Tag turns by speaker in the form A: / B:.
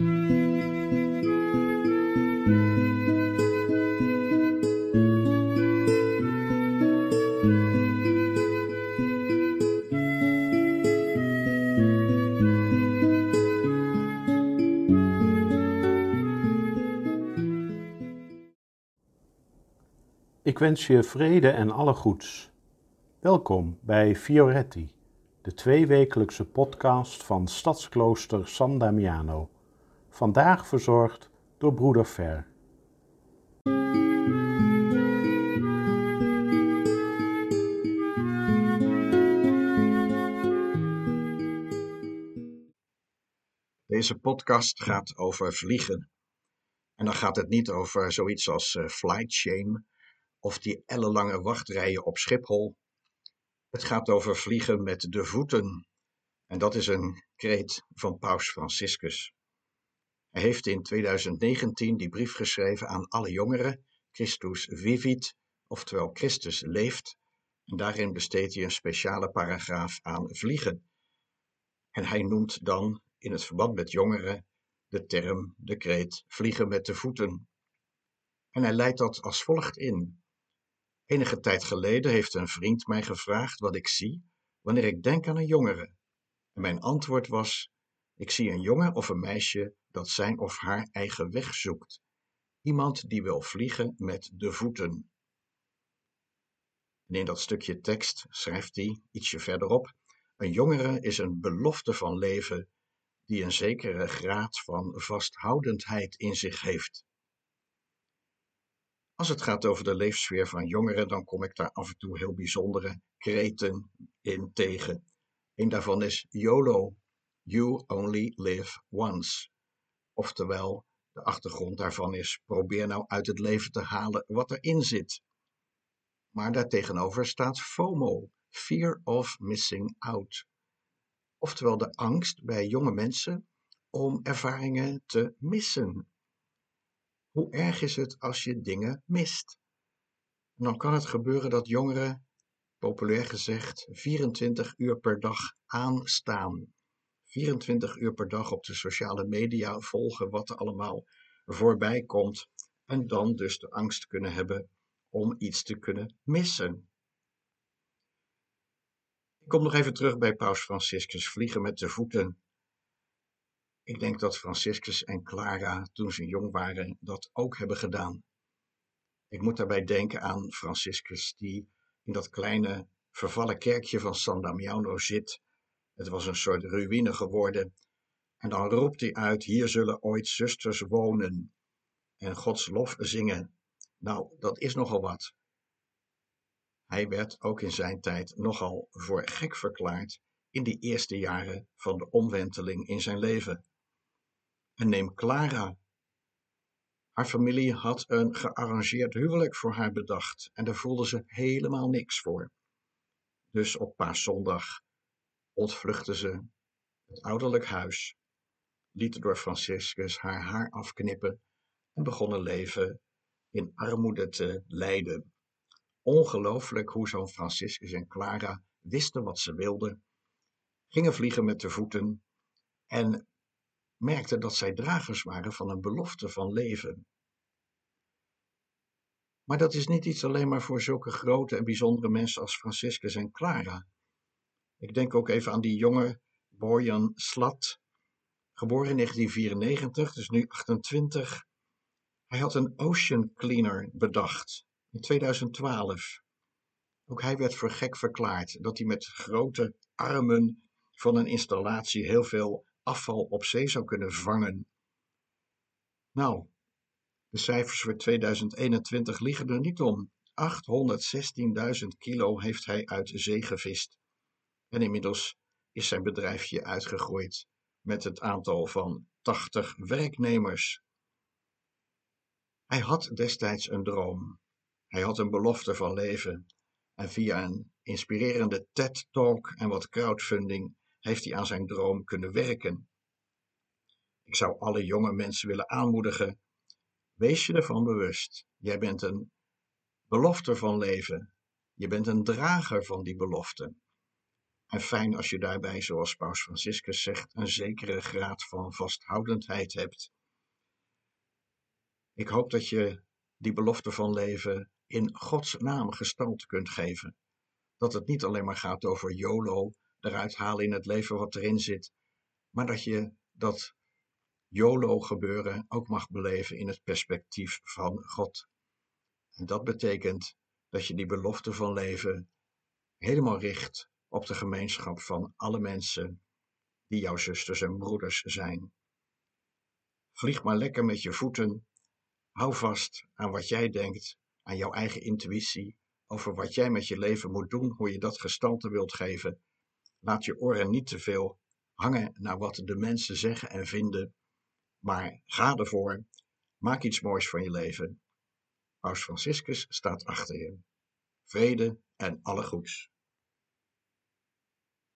A: Ik wens je vrede en alle goeds. Welkom bij Fioretti, de tweewekelijkse podcast van Stadsklooster San Damiano. Vandaag verzorgd door broeder Ver.
B: Deze podcast gaat over vliegen. En dan gaat het niet over zoiets als uh, flight shame of die ellenlange wachtrijen op Schiphol. Het gaat over vliegen met de voeten. En dat is een kreet van Paus Franciscus. Hij heeft in 2019 die brief geschreven aan alle jongeren, Christus vivit, oftewel Christus leeft. En daarin besteedt hij een speciale paragraaf aan vliegen. En hij noemt dan in het verband met jongeren de term, de kreet, vliegen met de voeten. En hij leidt dat als volgt in. Enige tijd geleden heeft een vriend mij gevraagd wat ik zie wanneer ik denk aan een jongere. En mijn antwoord was: ik zie een jongen of een meisje dat zijn of haar eigen weg zoekt. Iemand die wil vliegen met de voeten. En in dat stukje tekst schrijft hij ietsje verderop: Een jongere is een belofte van leven die een zekere graad van vasthoudendheid in zich heeft. Als het gaat over de leefsfeer van jongeren, dan kom ik daar af en toe heel bijzondere kreten in tegen. Een daarvan is YOLO, You Only Live Once. Oftewel, de achtergrond daarvan is: probeer nou uit het leven te halen wat erin zit. Maar daartegenover staat FOMO, Fear of Missing Out. Oftewel de angst bij jonge mensen om ervaringen te missen. Hoe erg is het als je dingen mist? Dan kan het gebeuren dat jongeren, populair gezegd, 24 uur per dag aanstaan. 24 uur per dag op de sociale media volgen wat er allemaal voorbij komt. En dan dus de angst kunnen hebben om iets te kunnen missen. Ik kom nog even terug bij Paus Franciscus vliegen met de voeten. Ik denk dat Franciscus en Clara, toen ze jong waren, dat ook hebben gedaan. Ik moet daarbij denken aan Franciscus, die in dat kleine vervallen kerkje van San Damiano zit. Het was een soort ruïne geworden. En dan roept hij uit: Hier zullen ooit zusters wonen en Gods lof zingen. Nou, dat is nogal wat. Hij werd ook in zijn tijd nogal voor gek verklaard in die eerste jaren van de omwenteling in zijn leven. En neem Clara. Haar familie had een gearrangeerd huwelijk voor haar bedacht en daar voelde ze helemaal niks voor. Dus op paaszondag ontvluchtte ze het ouderlijk huis, liet door Franciscus haar haar afknippen en begon een leven in armoede te leiden. Ongelooflijk hoe zo'n Franciscus en Clara wisten wat ze wilden, gingen vliegen met de voeten en merkte dat zij dragers waren van een belofte van leven. Maar dat is niet iets alleen maar voor zulke grote en bijzondere mensen als Franciscus en Clara. Ik denk ook even aan die jonge Bojan Slat, geboren in 1994, dus nu 28. Hij had een ocean cleaner bedacht in 2012. Ook hij werd voor gek verklaard dat hij met grote armen van een installatie heel veel afval op zee zou kunnen vangen. Nou, de cijfers voor 2021 liggen er niet om. 816.000 kilo heeft hij uit zee gevist. En inmiddels is zijn bedrijfje uitgegroeid met het aantal van 80 werknemers. Hij had destijds een droom. Hij had een belofte van leven. En via een inspirerende TED-talk en wat crowdfunding heeft hij aan zijn droom kunnen werken. Ik zou alle jonge mensen willen aanmoedigen. Wees je ervan bewust. Jij bent een belofte van leven. Je bent een drager van die belofte. En fijn als je daarbij, zoals Paus Franciscus zegt, een zekere graad van vasthoudendheid hebt. Ik hoop dat je die belofte van leven in Gods naam gestalte kunt geven. Dat het niet alleen maar gaat over YOLO, eruit halen in het leven wat erin zit, maar dat je dat YOLO-gebeuren ook mag beleven in het perspectief van God. En dat betekent dat je die belofte van leven helemaal richt op de gemeenschap van alle mensen die jouw zusters en broeders zijn. Vlieg maar lekker met je voeten. Hou vast aan wat jij denkt, aan jouw eigen intuïtie, over wat jij met je leven moet doen, hoe je dat gestalte wilt geven. Laat je oren niet te veel hangen naar wat de mensen zeggen en vinden, maar ga ervoor. Maak iets moois van je leven. Paus Franciscus staat achter je. Vrede en alle goeds.